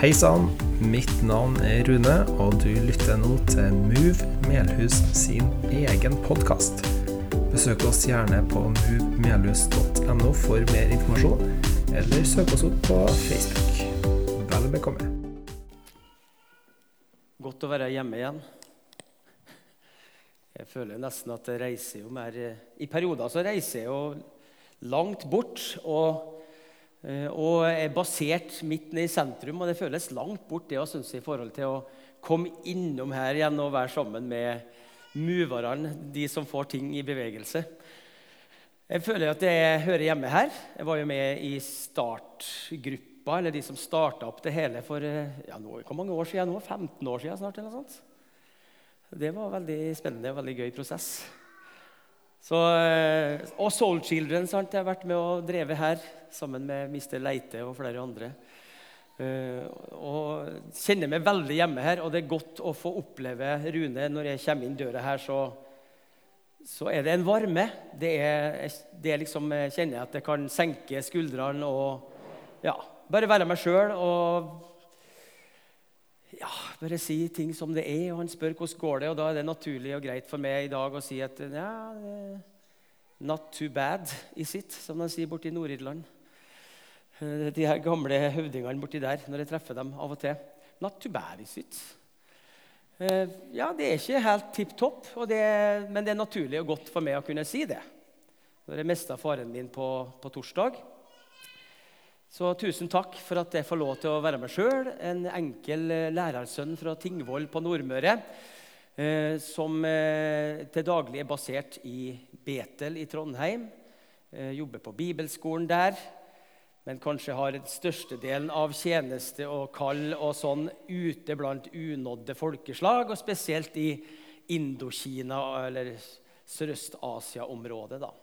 Hei sann, mitt navn er Rune, og du lytter nå til Move Melhus sin egen podkast. Besøk oss gjerne på movemelhus.no for mer informasjon, eller søk oss opp på Facebook. Vel bekomme. Godt å være hjemme igjen. Jeg føler nesten at jeg reiser jo mer I perioder så reiser jeg jo langt bort. og Eh, og er basert midt nede i sentrum, og det føles langt bort det synes jeg, i forhold til å komme innom her igjen og være sammen med moverne, de som får ting i bevegelse. Jeg føler at jeg hører hjemme her. Jeg var jo med i startgruppa, eller de som starta opp det hele for eh, ja, nå, hvor mange år siden nå? 15 år siden snart? eller noe sånt. Det var en veldig spennende og veldig gøy prosess. Så, eh, og Soul Children sant? jeg har vært med og drevet her sammen med Mr. Leite og flere andre. Uh, og kjenner meg veldig hjemme her, og det er godt å få oppleve Rune når jeg kommer inn døra her. Så, så er det en varme. Det er, det er liksom, Jeg kjenner at jeg kan senke skuldrene og ja, bare være meg sjøl og ja, bare si ting som det er. Og han spør hvordan går det og da er det naturlig og greit for meg i dag å si at ja, not too bad is it, som de sier borti Nord-Irland. Eh, de her gamle høvdingene borti der, når jeg treffer dem av og til. Not too bad is it. Eh, ja, det er ikke helt tipp topp, men det er naturlig og godt for meg å kunne si det. Når jeg mista faren min på, på torsdag, så tusen takk for at jeg får lov til å være meg sjøl, en enkel eh, lærersønn fra Tingvoll på Nordmøre, eh, som eh, til daglig er basert i Betel i Trondheim. Jobber på bibelskolen der, men kanskje har størstedelen av tjeneste og kall og sånn ute blant unådde folkeslag, og spesielt i Indokina eller Sørøst-Asia-området. da.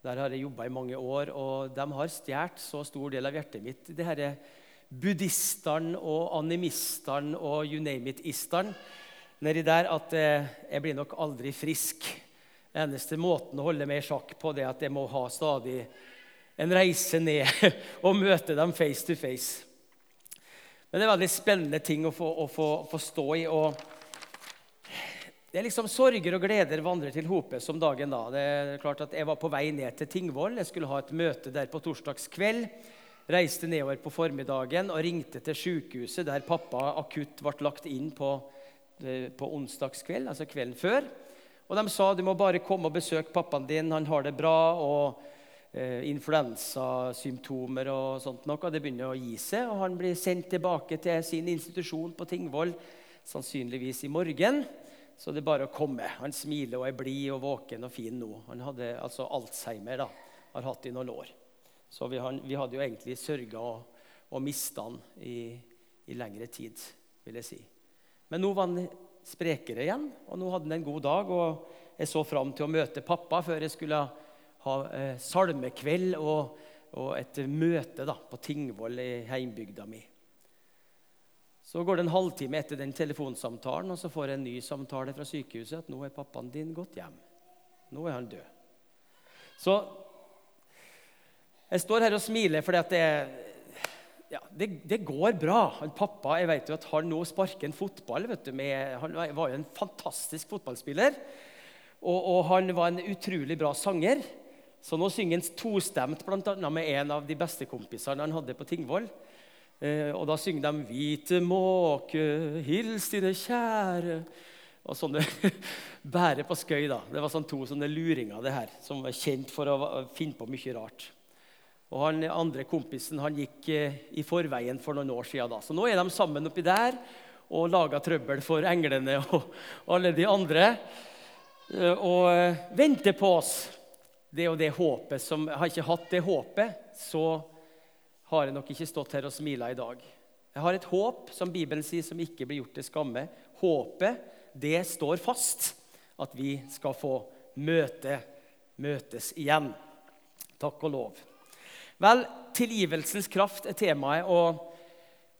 Der har jeg jobba i mange år, og de har stjålet så stor del av hjertet mitt. Det her buddhistene og animistene og you name it-istene nedi der at eh, jeg blir nok aldri frisk. Eneste måten å holde meg i sjakk på det er at jeg må ha stadig en reise ned og møte dem face to face. Men det er veldig spennende ting å få, å få, få stå i. og det er liksom Sorger og gleder vandrer til hope som dagen da. Det er klart at Jeg var på vei ned til Tingvoll. Jeg skulle ha et møte der på torsdagskveld. Reiste nedover på formiddagen og ringte til sykehuset der pappa akutt ble lagt inn på, eh, på onsdagskveld, altså kvelden før. Og De sa du må bare komme og besøke pappaen din, han har det bra. og eh, Influensasymptomer og sånt noe. Det begynner å gi seg, og han blir sendt tilbake til sin institusjon på Tingvoll sannsynligvis i morgen. Så det er bare å komme. Han smiler og er blid og våken og fin nå. Han hadde altså Alzheimer da, har hatt i noen år. Så vi, han, vi hadde jo egentlig sørga og, og mista han i, i, lengre tid, vil jeg si. Men nå var han sprekere igjen, og nå hadde han en god dag. Og jeg så fram til å møte pappa før jeg skulle ha eh, salmekveld og, og, et møte da, på Tingvoll i heimbygda mi. Så går det en halvtime etter den telefonsamtalen, og så får jeg en ny samtale fra sykehuset at nå er pappaen din gått hjem. Nå er han død. Så jeg står her og smiler fordi at det, ja, det, det går bra. Han, pappa jeg vet jo at han nå sparker en fotball. Med, han var jo en fantastisk fotballspiller. Og, og, han var en utrolig bra sanger. Så nå synger han tostemt annet med en av de beste kompisene han hadde på Tingvoll. Eh, og da synger de 'Hvite måke, hils dine kjære' og sånne bære på skøy. da. Det var sånn to sånne luringer det her, som var kjent for å finne på mye rart. Og han andre kompisen han gikk eh, i forveien for noen år siden. Da. Så nå er de sammen oppi der og lager trøbbel for englene og alle de andre. Eh, og venter på oss. Det er jo det håpet som Har ikke hatt det håpet, så har jeg nok ikke stått her og smila i dag. Jeg har et håp, som Bibelen sier, som ikke blir gjort til skamme. Håpet, det står fast. At vi skal få møte, møtes igjen. Takk og lov. Vel, tilgivelsens kraft er temaet. og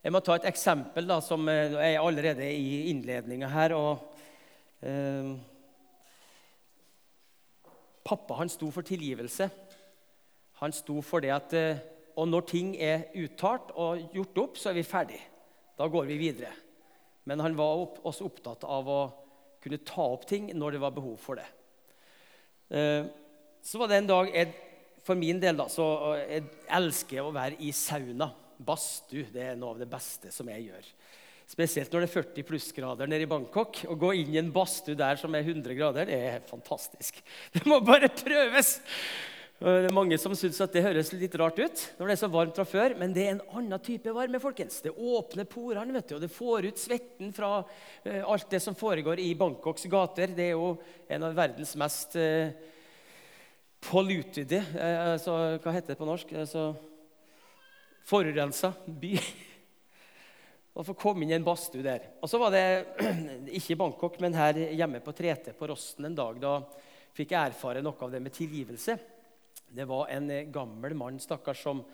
Jeg må ta et eksempel da, som er allerede i innledninga her. og eh, Pappa han sto for tilgivelse. Han sto for det at eh, og når ting er uttalt og gjort opp, så er vi ferdig. Da går vi videre. Men han var også opptatt av å kunne ta opp ting når det var behov for det. Eh, så var det en dag jeg, For min del da, så jeg elsker å være i sauna. Badstue er noe av det beste som jeg gjør. Spesielt når det er 40 plussgrader nede i Bangkok. Å gå inn i en badstue der som er 100 grader, det er fantastisk. Det må bare prøves! Det er mange som syns det høres litt rart ut når det er så varmt fra før, men det er en annen type varme. folkens. Det åpner porene, vet du, og det får ut svetten fra uh, alt det som foregår i Bangkoks gater. Det er jo en av verdens mest uh, polluted uh, altså, Hva heter det på norsk? Altså, Forurensa by. Å få komme inn i en badstue der. Og så var det ikke i Bangkok, men her hjemme på Trete på Rosten en dag. Da fikk jeg erfare noe av det med tilgivelse. Det var en eh, gammel mann stakkars, som,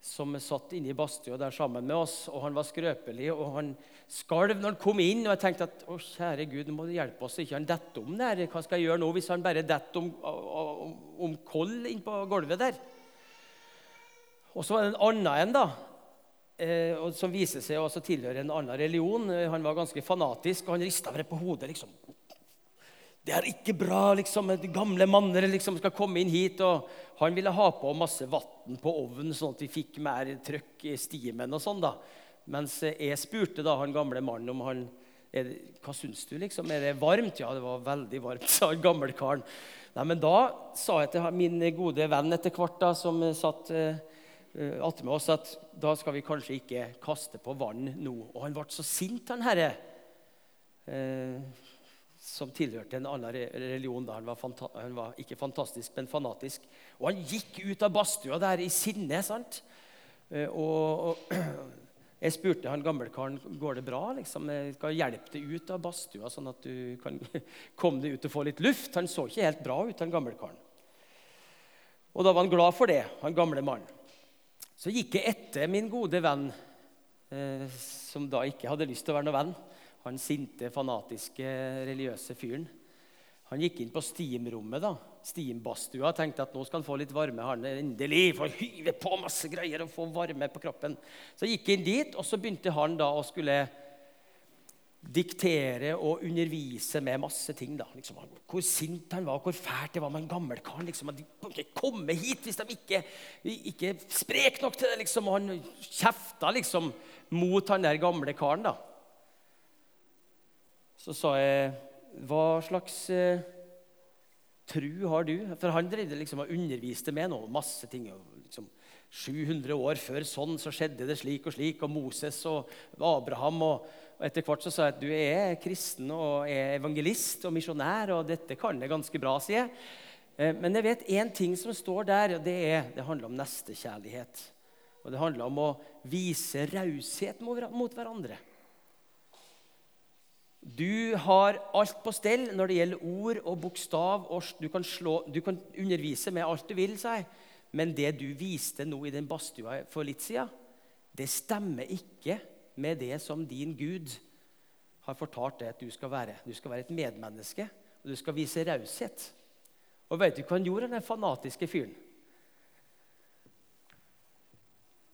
som satt inne i badstua der sammen med oss. og Han var skrøpelig og han skalv når han kom inn. og Jeg tenkte at å, kjære Gud, nå må du hjelpe oss ikke han detter om der. Hva skal jeg gjøre nå hvis han bare detter om, om, om koll innpå gulvet der? Og så var det en annen en, da, eh, som viser seg å tilhøre en annen religion. Han var ganske fanatisk, og han rista bare på hodet. liksom. Det er ikke bra liksom, at gamle manner liksom, skal komme inn hit. og Han ville ha på masse vann på ovnen, sånn at vi fikk mer trøkk i stimen. og sånn da. Mens jeg spurte da han gamle mannen om han er, hva syns du. liksom? Er det varmt? Ja, det var veldig varmt, sa han gamle karen. Nei, men Da sa jeg til min gode venn etter hvert da, som satt uh, med oss, at da skal vi kanskje ikke kaste på vann nå. Og han ble så sint, han herre. Uh, som tilhørte en annen religion. Da. Han, var han var ikke fantastisk, men fanatisk. Og han gikk ut av badstua der i sinne. sant? Eh, og, og jeg spurte han gamlekaren går det bra. liksom, skal hjelpe deg ut av badstua, sånn at du kan komme deg ut og få litt luft. Han så ikke helt bra ut, han gamlekaren. Og da var han glad for det, han gamle mannen. Så gikk jeg etter min gode venn, eh, som da ikke hadde lyst til å være noen venn han sinte, fanatiske, religiøse fyren. Han gikk inn på steamrommet, da, steambadstua, tenkte at nå skal han få litt varme. Han endelig får hyve på masse greier og få varme på kroppen. Så gikk han dit, og så begynte han da å skulle diktere og undervise med masse ting. da. Liksom, hvor sint han var, hvor fælt det var med en gammelkaren. Liksom, de kan ikke komme hit hvis de ikke, ikke sprek nok til det. liksom, Og han kjefta liksom mot han der gamle karen. da så sa jeg Hva slags eh, tru har du? For han dreide liksom og underviste meg noe, masse ting. Liksom, 700 år før sånn så skjedde det slik og slik, og Moses og Abraham. Og, og etter hvert så sa jeg at du er kristen og er evangelist og misjonær, og dette kan jeg ganske bra, sier jeg. Eh, men jeg vet én ting som står der, og det, er, det handler om nestekjærlighet. Og det handler om å vise raushet mot hverandre. Du har alt på stell når det gjelder ord og bokstav. og Du kan, slå, du kan undervise med alt du vil, sa jeg. Men det du viste nå i den badstua for litt siden, det stemmer ikke med det som din Gud har fortalt deg at du skal være. Du skal være et medmenneske, og du skal vise raushet. Og vet du hva han gjorde, den fanatiske fyren?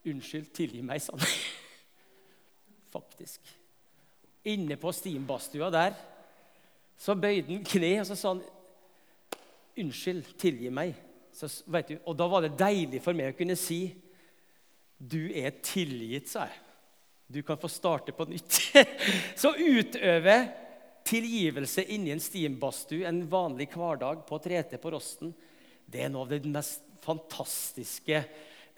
Unnskyld, tilgi meg, sa han. Faktisk inne på stimbadstua der, så bøyde han kne og så sa han, 'Unnskyld, tilgi meg.' Så, du, og da var det deilig for meg å kunne si, 'Du er tilgitt', sa jeg. Du kan få starte på nytt. så utøve tilgivelse inni en stimbadstue en vanlig hverdag på 3T på Rosten, det er noe av det mest fantastiske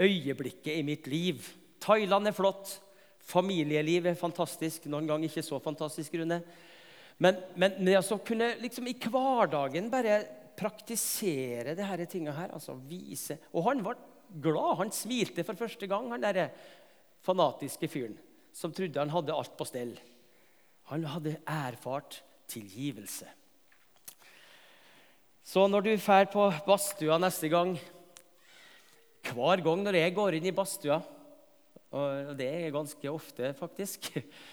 øyeblikket i mitt liv. Thailand er flott. Familieliv er fantastisk. Noen ganger ikke så fantastisk, Rune. Men, men men altså kunne liksom i hverdagen bare praktisere her tinga her, altså vise Og han var glad. Han smilte for første gang, han derre fanatiske fyren som trodde han hadde alt på stell. Han hadde erfart tilgivelse. Så når du drar på badstua neste gang Hver gang når jeg går inn i badstua og det er ganske ofte, faktisk.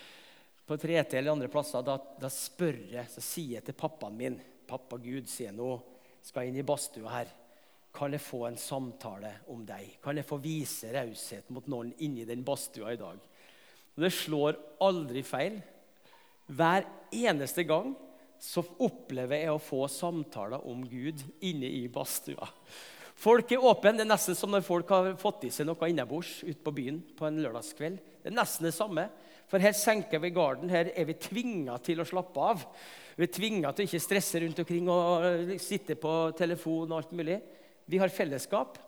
På 3T eller andre plasser. Da, da spør jeg, så sier jeg til pappaen min Pappa Gud, sier nå skal jeg inn i badstua her. Kan jeg få en samtale om deg? Kan jeg få vise raushet mot noen inni den badstua i dag? Og det slår aldri feil. Hver eneste gang så opplever jeg å få samtaler om Gud inne i badstua. Folk er åpne. Det er nesten som når folk har fått i seg noe innabords ute på byen på en lørdagskveld. Det er nesten det samme. For her senker vi garden. Her er vi tvinga til å slappe av. Vi er tvinga til å ikke stresse rundt omkring og sitte på telefon og alt mulig. Vi har fellesskap,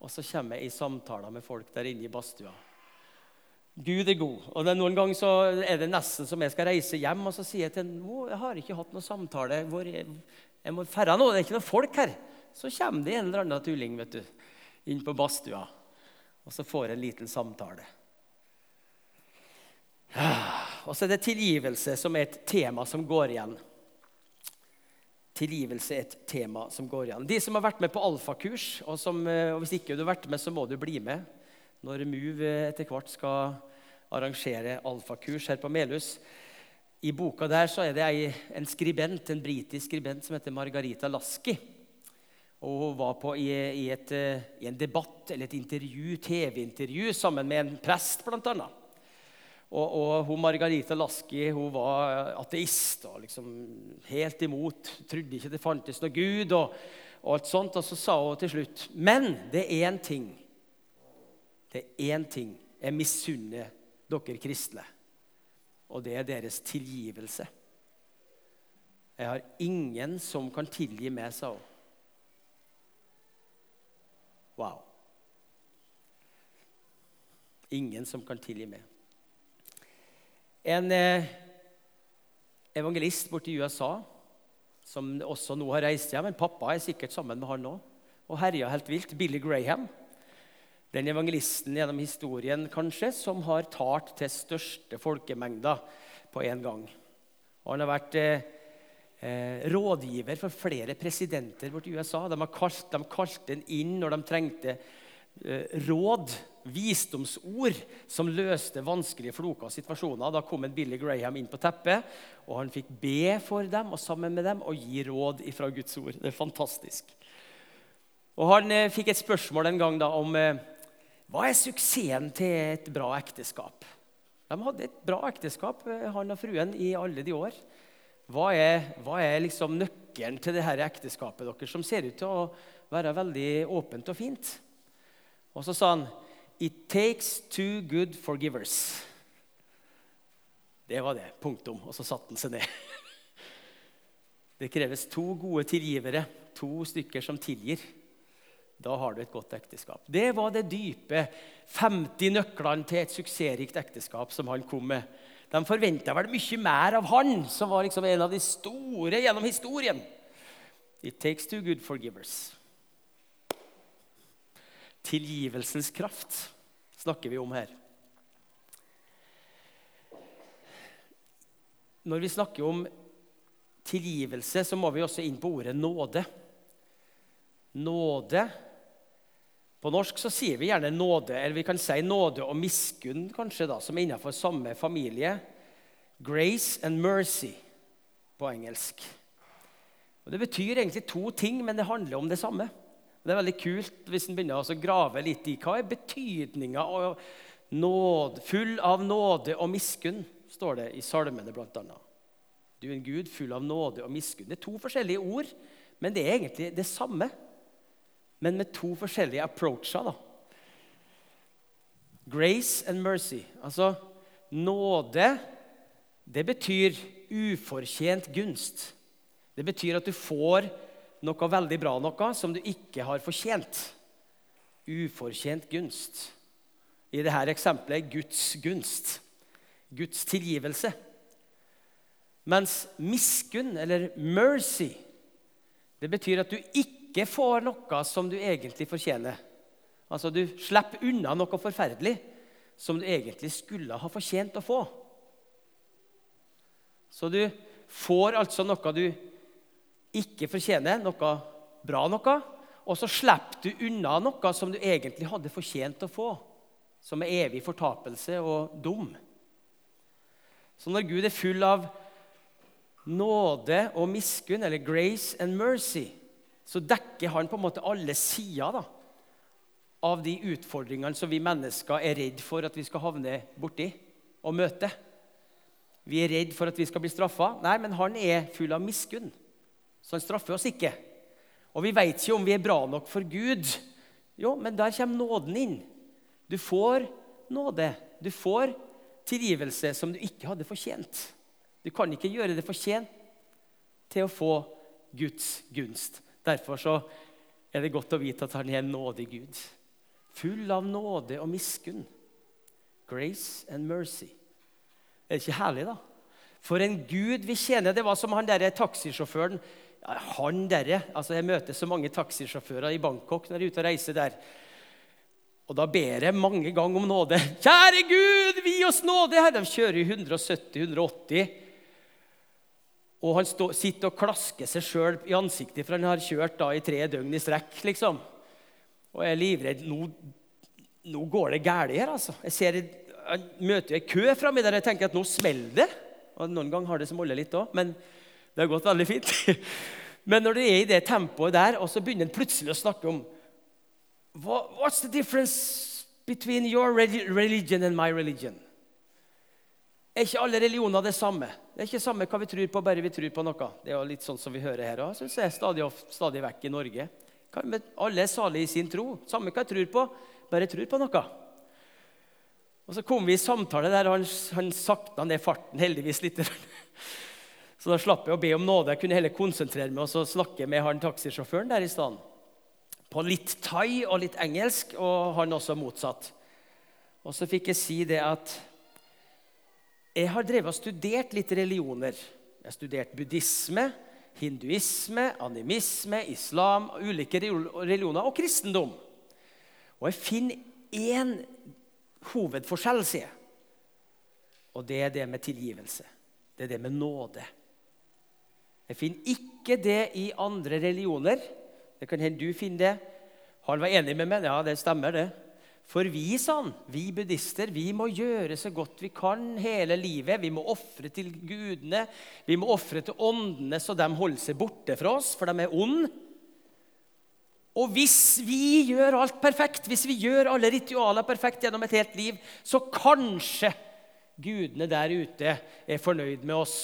og så kommer jeg i samtaler med folk der inne i badstua. Gud er god. Og Noen ganger så er det nesten som jeg skal reise hjem, og så sier jeg til en, jeg har ikke hatt noen samtale. hvor jeg, jeg må færre nå, Det er ikke noen folk her. Så kommer det en eller annen tulling vet du, inn på badstua, og så får en liten samtale. Og så er det tilgivelse som er et tema som går igjen. Tilgivelse er et tema som går igjen. De som har vært med på alfakurs, og, eh, og hvis ikke du har vært med, så må du bli med når Move etter hvert skal arrangere alfakurs her på Melhus. I boka der så er det en skribent, en britisk skribent som heter Margarita Lasky. Og Hun var på i, i, et, eh, i en debatt eller et intervju, TV-intervju sammen med en prest, bl.a. Og, og hun Margarita Lasky hun var ateist og liksom helt imot. Trodde ikke det fantes noe Gud. Og, og alt sånt, og så sa hun til slutt Men det er én ting. Det er én ting jeg misunner dere kristne, og det er deres tilgivelse. Jeg har ingen som kan tilgi meg, sa hun. Wow. Ingen som kan tilgi meg. En eh, evangelist borti USA som også nå har reist hjem. Men pappa er sikkert sammen med han nå og herja helt vilt. Billy Graham. Den evangelisten gjennom historien kanskje som har talt til største folkemengder på en gang. Og han har vært eh, eh, rådgiver for flere presidenter borti USA. De kalt, de kalte den inn når de trengte Eh, råd, visdomsord, som løste vanskelige, floka situasjoner. Da kom en Billy Graham inn på teppet, og han fikk be for dem og sammen med dem og gi råd fra Guds ord. Det er fantastisk. Og Han eh, fikk et spørsmål en gang da om eh, hva er suksessen til et bra ekteskap. De hadde et bra ekteskap, han og fruen, i alle de år. Hva er, hva er liksom nøkkelen til det dette ekteskapet deres, som ser ut til å være veldig åpent og fint? Og så sa han It takes two good forgivers. Det var det. Punktum. Og så satte han seg ned. Det kreves to gode tilgivere, to stykker som tilgir. Da har du et godt ekteskap. Det var det dype 50 nøklene til et suksessrikt ekteskap som han kom med. De forventa vel mye mer av han, som var liksom en av de store gjennom historien. It takes two good forgivers. Tilgivelsens kraft snakker vi om her. Når vi snakker om tilgivelse, så må vi også inn på ordet nåde. Nåde På norsk så sier vi gjerne nåde, eller vi kan si nåde og miskunn, kanskje da, som er innenfor samme familie. Grace and mercy på engelsk. Og Det betyr egentlig to ting, men det handler om det samme. Det er veldig kult hvis en begynner å grave litt i hva er betydninga av nåde, full av nåde og miskunn, står det i salmene bl.a. Du er en Gud full av nåde og miskunn. Det er to forskjellige ord, men det er egentlig det samme. Men med to forskjellige approacher. da. Grace and mercy. Altså nåde, det betyr ufortjent gunst. Det betyr at du får noe veldig bra, noe som du ikke har fortjent. Ufortjent gunst. I dette eksempelet Guds gunst. Guds tilgivelse. Mens miskunn, eller mercy, det betyr at du ikke får noe som du egentlig fortjener. Altså Du slipper unna noe forferdelig som du egentlig skulle ha fortjent å få. Så du får altså noe du ikke fortjener, noe bra noe, og så slipper du unna noe som du egentlig hadde fortjent å få, som er evig fortapelse og dum. Så når Gud er full av nåde og miskunn, eller grace and mercy, så dekker han på en måte alle sider av de utfordringene som vi mennesker er redd for at vi skal havne borti. og møte. Vi er redd for at vi skal bli straffa. Nei, men han er full av miskunn, så han straffer oss ikke. Og vi veit ikke om vi er bra nok for Gud. Jo, men der kommer nåden inn. Du får nåde. Du får tilgivelse som du ikke hadde fortjent. Du kan ikke gjøre det fortjent til å få Guds gunst. Derfor så er det godt å vite at han er en nådig Gud. Full av nåde og miskunn. Grace and mercy. Er det ikke herlig, da? For en Gud vi tjener. Det var som han derre taxisjåføren. Ja, han derre, altså Jeg møter så mange taxisjåfører i Bangkok når jeg er ute og reiser der. Og da ber jeg mange ganger om nåde. Kjære Gud, vi oss nåde! Her. De kjører i 170-180. Og han stå, sitter og klasker seg sjøl i ansiktet, for han har kjørt da i tre døgn i strekk. liksom. Og jeg er livredd. Nå, nå går det galt her, altså. Jeg ser, jeg møter ei kø framme der jeg tenker at nå smeller det. Og Noen ganger har det som olje litt òg, men det har gått veldig fint. Men når du er i det tempoet der, og så begynner en plutselig å snakke om What's the difference between your religion and my religion? Er ikke alle religioner det samme? Det er ikke samme hva vi tror på, bare vi tror på noe. Det er jo litt sånn som vi hører her òg, syns jeg, stadig, stadig vekk i Norge. Alle er salige i sin tro. Samme hva jeg tror på, bare jeg tror på noe. Og Så kom vi i samtale der, han, han sakta ned farten heldigvis litt. Så da slapp jeg å be om nåde. Jeg kunne heller konsentrere meg og snakke med han taxisjåføren der i stedet på litt thai og litt engelsk, og han også motsatt. Og så fikk jeg si det at jeg har drevet og studert litt religioner. Jeg har studert buddhisme, hinduisme, animisme, islam, ulike religioner og kristendom. Og jeg finner én hovedforskjell, sier jeg. Og det er det med tilgivelse. Det er det med nåde. Jeg finner ikke det i andre religioner. Det kan hende du finner det. Han var enig med meg. Ja, det stemmer, det. For vi, han, vi buddhister, vi må gjøre så godt vi kan hele livet. Vi må ofre til gudene, vi må ofre til åndene, så de holder seg borte fra oss, for de er onde. Og hvis vi gjør alt perfekt, hvis vi gjør alle ritualer perfekt gjennom et helt liv, så kanskje gudene der ute er fornøyd med oss,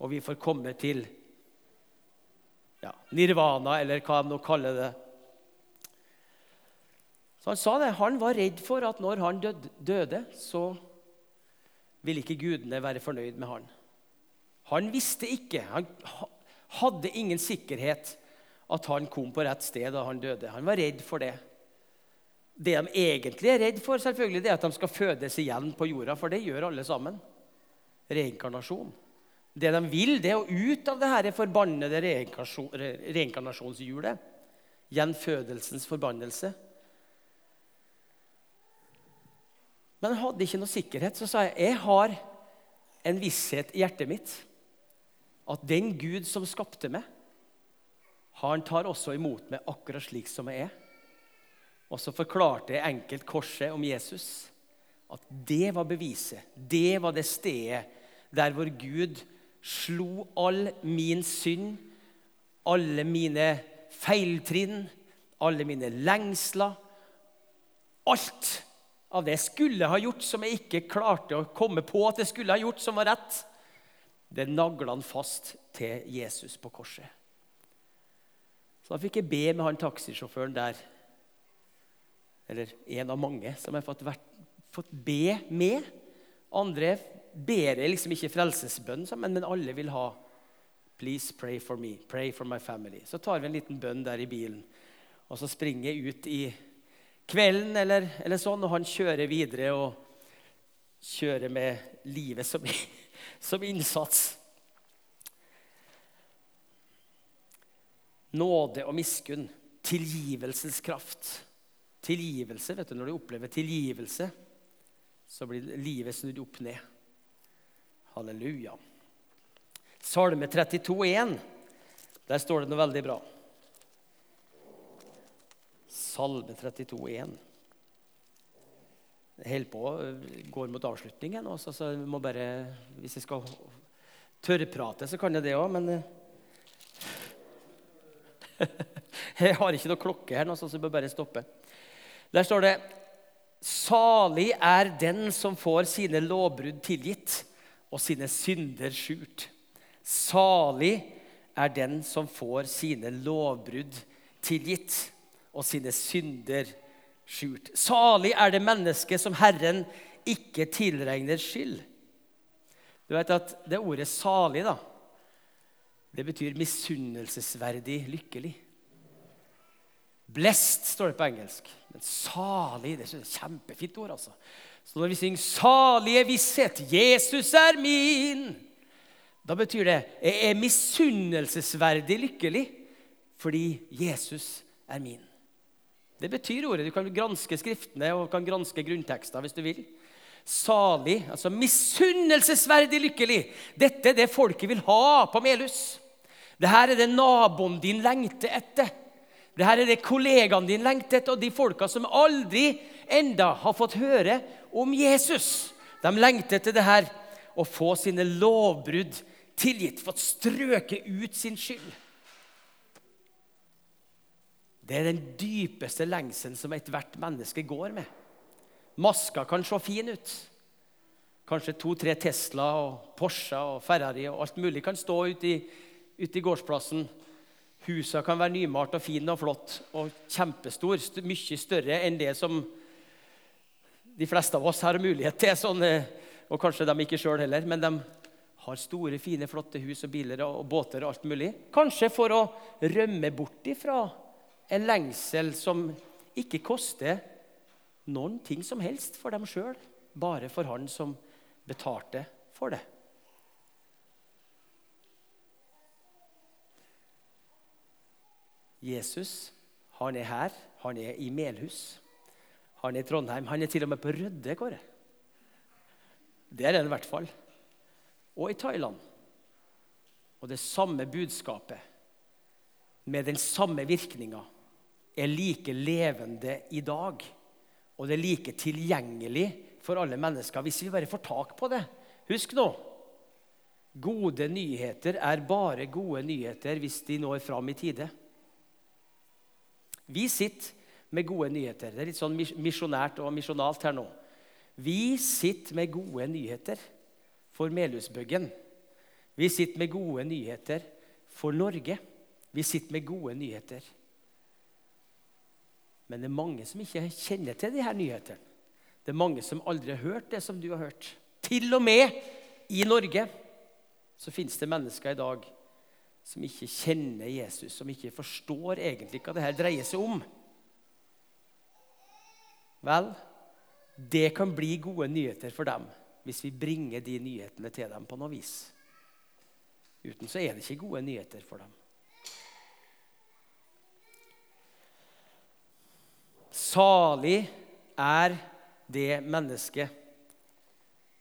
og vi får komme til ja, nirvana, eller hva de nå kaller det. Han sa det. Han var redd for at når han døde, så ville ikke gudene være fornøyd med han. Han visste ikke, han hadde ingen sikkerhet at han kom på rett sted da han døde. Han var redd for det. Det de egentlig er redd for, selvfølgelig, det er at de skal fødes igjen på jorda, for det gjør alle sammen. Reinkarnasjon. Det de vil, det er å ut av det her forbannede reinkarnasjonshjulet. Gjenfødelsens forbannelse. Men han hadde ikke noe sikkerhet. Så sa jeg jeg har en visshet i hjertet mitt at den Gud som skapte meg, han tar også imot meg akkurat slik som jeg er. Og så forklarte jeg enkelt korset om Jesus. At det var beviset. Det var det stedet der hvor Gud slo all min synd, alle mine feiltrinn, alle mine lengsler. Alt av det jeg skulle ha gjort som jeg ikke klarte å komme på at jeg skulle ha gjort, som var rett. Det nagla han fast til Jesus på korset. Så da fikk jeg be med han taxisjåføren der, eller en av mange som jeg har fått, vært, fått be med. Andre ber jeg liksom ikke frelsesbønn, men, men alle vil ha Please pray for me. Pray for my family. Så tar vi en liten bønn der i bilen. Og så springer jeg ut i kvelden eller, eller sånn, og han kjører videre og kjører med livet som, som innsats. Nåde og miskunn. Tilgivelsens kraft. Tilgivelse, vet du, Når du opplever tilgivelse, så blir livet snudd opp ned. Halleluja. Salme 32, 1. Der står det noe veldig bra. Salme 32, 1. Jeg på, går mot avslutningen. Også, så jeg må bare, hvis jeg skal tørrprate, så kan jeg det òg, men eh, Jeg har ikke noe klokke her, nå, så jeg bør bare stoppe. Der står det Salig er den som får sine lovbrudd tilgitt og sine synder skjult. Salig er den som får sine lovbrudd tilgitt og sine synder skjult. Salig er det mennesket som Herren ikke tilregner skyld. Du vet at Det ordet 'salig' da, det betyr misunnelsesverdig lykkelig. Blessed står det på engelsk. Men salig det er et kjempefint ord. altså. Så når vi synger 'Salige visshet, Jesus er min', da betyr det jeg er misunnelsesverdig lykkelig fordi Jesus er min. Det betyr ordet. Du kan granske skriftene og kan granske grunntekster hvis du vil. Salig, altså misunnelsesverdig lykkelig. Dette er det folket vil ha på Melhus. Dette er det naboen din lengter etter. Dette er det kollegaene din lengter etter, og de folka som aldri enda har fått høre om Jesus. De lengter etter det her å få sine lovbrudd tilgitt, fått strøket ut sin skyld. Det er den dypeste lengselen som ethvert menneske går med. Maska kan se fin ut. Kanskje to-tre Tesla og Porsche og Ferrari og alt mulig kan stå ute i, ute i gårdsplassen. Husene kan være nymalt og fine og flott og kjempestor. Mye større enn det som de fleste av oss har mulighet til. Sånn, og kanskje de ikke sjøl heller. Men de har store, fine, flotte hus og biler og båter og alt mulig. Kanskje for å rømme bort ifra en lengsel som ikke koster noen ting som helst for dem sjøl, bare for han som betalte for det. Jesus han er her, han er i Melhus. Han er i Trondheim. Han er til og med på Rødde, Kåre. Der er han i hvert fall. Og i Thailand. Og det samme budskapet, med den samme virkninga, er like levende i dag. Og det er like tilgjengelig for alle mennesker hvis vi bare får tak på det. Husk nå gode nyheter er bare gode nyheter hvis de når fram i tide. Vi sitter med gode nyheter. Det er litt sånn misjonært og misjonalt her nå. Vi sitter med gode nyheter for Melhusbyggen. Vi sitter med gode nyheter for Norge. Vi sitter med gode nyheter men det er mange som ikke kjenner til de her nyhetene. Det er mange som aldri har hørt det som du har hørt. Til og med i Norge så finnes det mennesker i dag som ikke kjenner Jesus, som ikke forstår egentlig hva det her dreier seg om. Vel, det kan bli gode nyheter for dem hvis vi bringer de nyhetene til dem på noe vis. Uten så er det ikke gode nyheter for dem. Salig er det mennesket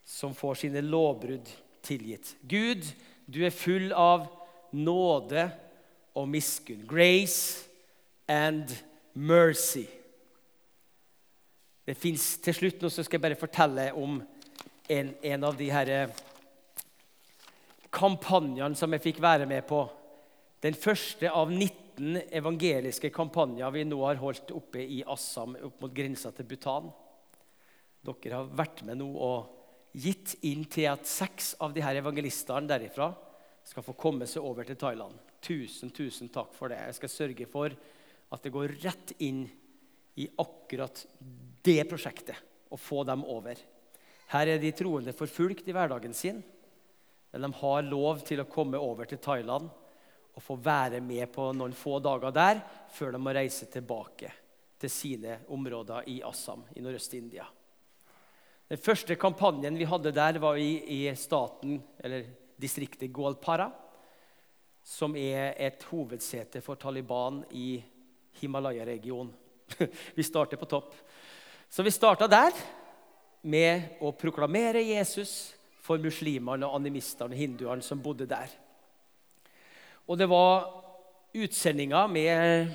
som får sine lovbrudd tilgitt. Gud, du er full av nåde og miskunn. Grace and mercy. Det fins til slutt nå så skal jeg bare fortelle om en, en av de her eh, kampanjene som jeg fikk være med på. Den første av 19 19 evangeliske kampanjer vi nå har holdt oppe i Assam, opp mot grensa til Bhutan. Dere har vært med nå og gitt inn til at seks av de her evangelistene derifra skal få komme seg over til Thailand. Tusen, tusen takk for det. Jeg skal sørge for at det går rett inn i akkurat det prosjektet og få dem over. Her er de troende forfulgt i hverdagen sin, men de har lov til å komme over til Thailand å få være med på noen få dager der før de må reise tilbake til sine områder i Assam i Nordøst-India. Den første kampanjen vi hadde der, var i, i staten, eller distriktet Gualpara, som er et hovedsete for Taliban i Himalaya-regionen. vi starter på topp. Så vi starta der med å proklamere Jesus for muslimene, animistene og hinduene som bodde der. Og det var utsendinger med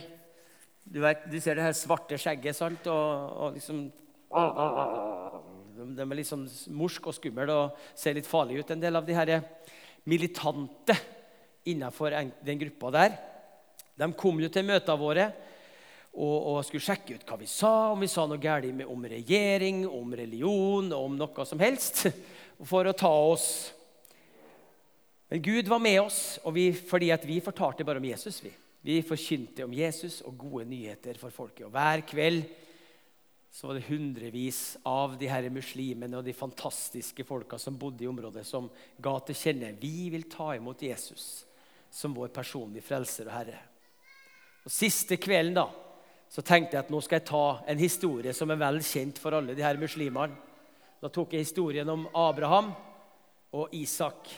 Du, vet, du ser det her svarte skjegget, sant? Og, og liksom De er litt sånn morsk og skumle og ser litt farlige ut, en del av de her militante innenfor den gruppa der. De kom jo til møtene våre. og, og, skulle sjekke ut hva vi sa, om vi sa noe galt om regjering, om religion, om noe som helst, for å ta oss. Men Gud var med oss, vi, fordi vi fortalte bare om Jesus. Vi Vi forkynte om Jesus og gode nyheter for folket. Og Hver kveld så var det hundrevis av de her muslimene og de fantastiske folka som bodde i området, som ga til kjenne vi vil ta imot Jesus som vår personlige frelser og herre. Og Siste kvelden da, så tenkte jeg at nå skal jeg ta en historie som er vel kjent for alle de her muslimene. Da tok jeg historien om Abraham og Isak.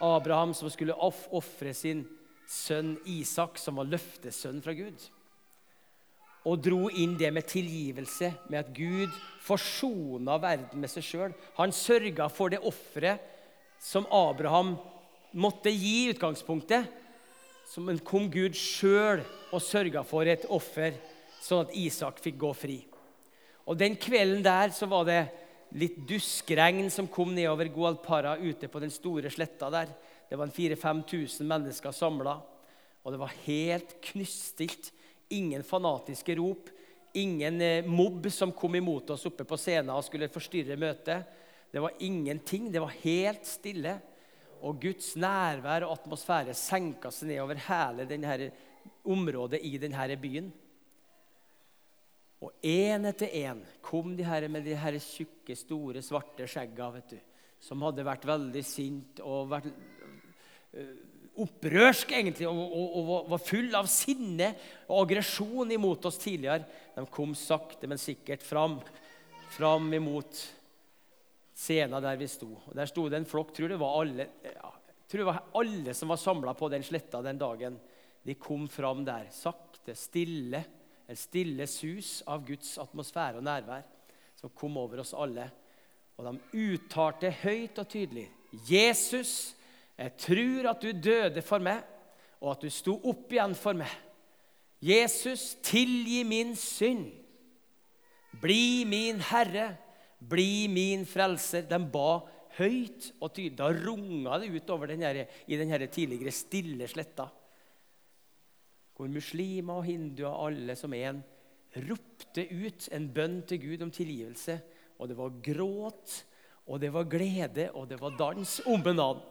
Abraham som skulle ofre sin sønn Isak, som var løftesønn fra Gud og dro inn det med tilgivelse, med at Gud forsona verden med seg sjøl. Han sørga for det offeret som Abraham måtte gi i utgangspunktet. Som kom Gud sjøl og sørga for et offer, sånn at Isak fikk gå fri. Og Den kvelden der så var det litt duskregn som kom nedover Gualpara ute på den store sletta der. Det var 4000-5000 mennesker samla, og det var helt knuststilt Ingen fanatiske rop. Ingen eh, mobb som kom imot oss oppe på scenen og skulle forstyrre møtet. Det var ingenting. Det var helt stille. Og Guds nærvær og atmosfære senka seg ned over hele denne området i denne byen. Og én etter én kom de her med de her tjukke, store, svarte skjegga, vet du, som hadde vært veldig sint og vært øh, opprørsk egentlig, og, og, og, var full av sinne og aggresjon imot oss tidligere. De kom sakte, men sikkert fram, fram imot scenen der vi sto. Og Der sto det en flokk. Tror det var alle, ja, tror det var alle som var samla på den sletta den dagen. De kom fram der, sakte, stille. En stille sus av Guds atmosfære og nærvær som kom over oss alle. Og de uttalte høyt og tydelig Jesus jeg tror at du døde for meg, og at du sto opp igjen for meg. Jesus, tilgi min synd. Bli min Herre, bli min frelser. De ba høyt og tydelig. Da runga det utover den her, i den tidligere stille sletta. Hvor muslimer og hinduer, alle som en, ropte ut en bønn til Gud om tilgivelse. Og det var gråt, og det var glede, og det var dans om banan.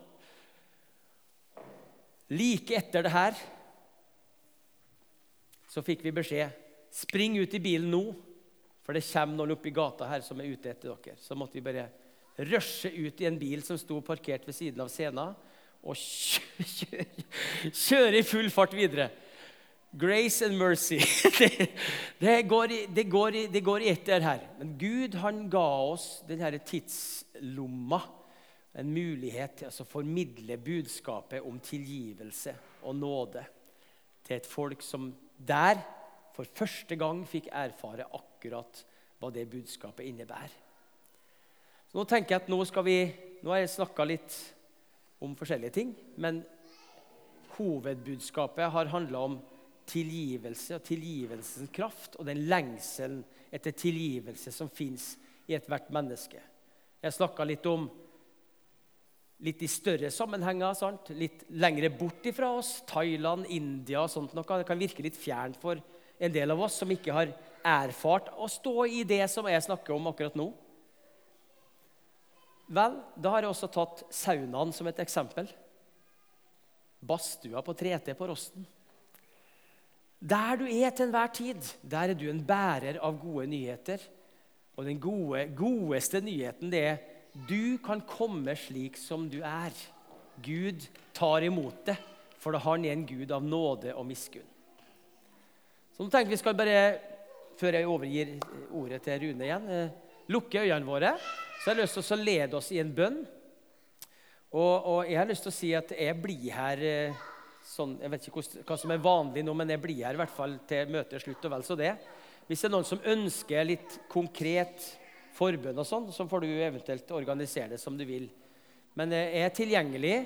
Like etter det her så fikk vi beskjed spring ut i bilen nå, for det kommer noen oppi gata her som er ute etter dere. Så måtte vi bare rushe ut i en bil som sto parkert ved siden av scenen, og kjøre, kjøre i full fart videre. Grace and mercy. Det, det, går, i, det, går, det går i ett her. Men Gud han ga oss denne tidslomma en mulighet til å formidle budskapet om tilgivelse og nåde til et folk som der for første gang fikk erfare akkurat hva det budskapet innebærer. Så nå tenker jeg at nå skal vi, nå har jeg snakka litt om forskjellige ting, men hovedbudskapet har handla om tilgivelse og tilgivelsens kraft og den lengselen etter tilgivelse som fins i ethvert menneske. Jeg snakka litt om litt i større sammenhenger, sant? litt lengre bort ifra oss. Thailand, India og sånt noe. Det kan virke litt fjernt for en del av oss som ikke har erfart å stå i det som jeg snakker om akkurat nå. Vel, da har jeg også tatt saunaen som et eksempel. Badstua på 3T på Rosten. Der du er til enhver tid, der er du en bærer av gode nyheter. Og den gode, godeste nyheten det er du kan komme slik som du er. Gud tar imot det, for han er en Gud av nåde og miskunn. Så nå tenker vi skal bare, Før jeg overgir ordet til Rune igjen, eh, lukke øynene våre. Så jeg har lyst til å lede oss i en bønn. Og, og, jeg har lyst til å si at jeg blir her eh, sånn, Jeg vet ikke hva som er vanlig nå, men jeg blir her i hvert fall til møtet er slutt. og vel så det. Hvis det er noen som ønsker litt konkret forbønn og sånn, så får du eventuelt organisere det som du vil. Men jeg er tilgjengelig.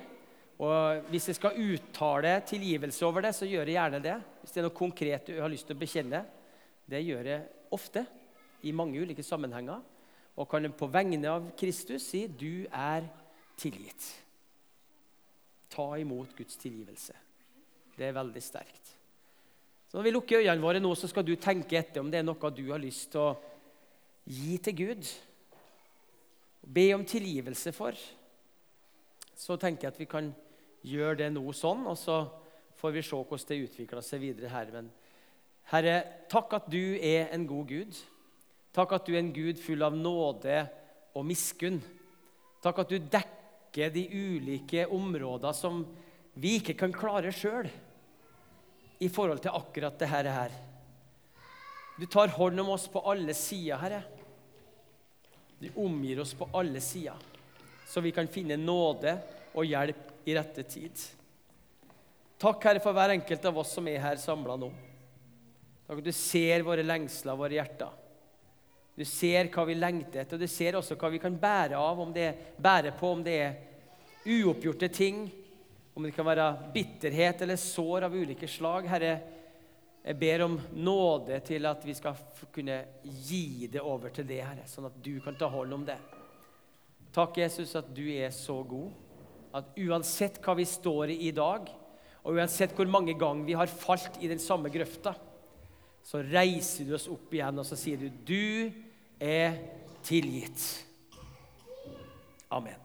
Og hvis jeg skal uttale tilgivelse over det, så gjør jeg gjerne det. Hvis det er noe konkret du har lyst til å bekjenne. Det gjør jeg ofte i mange ulike sammenhenger. Og kan på vegne av Kristus si 'Du er tilgitt'. Ta imot Guds tilgivelse. Det er veldig sterkt. Så Når vi lukker øynene våre nå, så skal du tenke etter om det er noe du har lyst til å gi til Gud. Be om tilgivelse for. Så tenker jeg at vi kan gjøre det nå sånn, og så får vi se hvordan det utvikler seg videre her. Men Herre, takk at du er en god Gud. Takk at du er en Gud full av nåde og miskunn. Takk at du dekker de ulike områder som vi ikke kan klare sjøl i forhold til akkurat det her. Du tar hånd om oss på alle sider, Herre. Du omgir oss på alle sider, så vi kan finne nåde og hjelp i rette tid. Takk, Herre, for hver enkelt av oss som er her samla nå. Takk at du ser våre lengsler, våre hjerter. Du ser hva vi lengter etter, og du ser også hva vi kan bære av, om det er, bære på om det er uoppgjorte ting, om det kan være bitterhet eller sår av ulike slag. Herre, jeg ber om nåde til at vi skal kunne gi det over til det, Herre, sånn at du kan ta hånd om det. Takk, Jesus, at du er så god. At uansett hva vi står i i dag, og uansett hvor mange ganger vi har falt i den samme grøfta, så reiser du oss opp igjen og så sier du, 'Du er tilgitt'. Amen.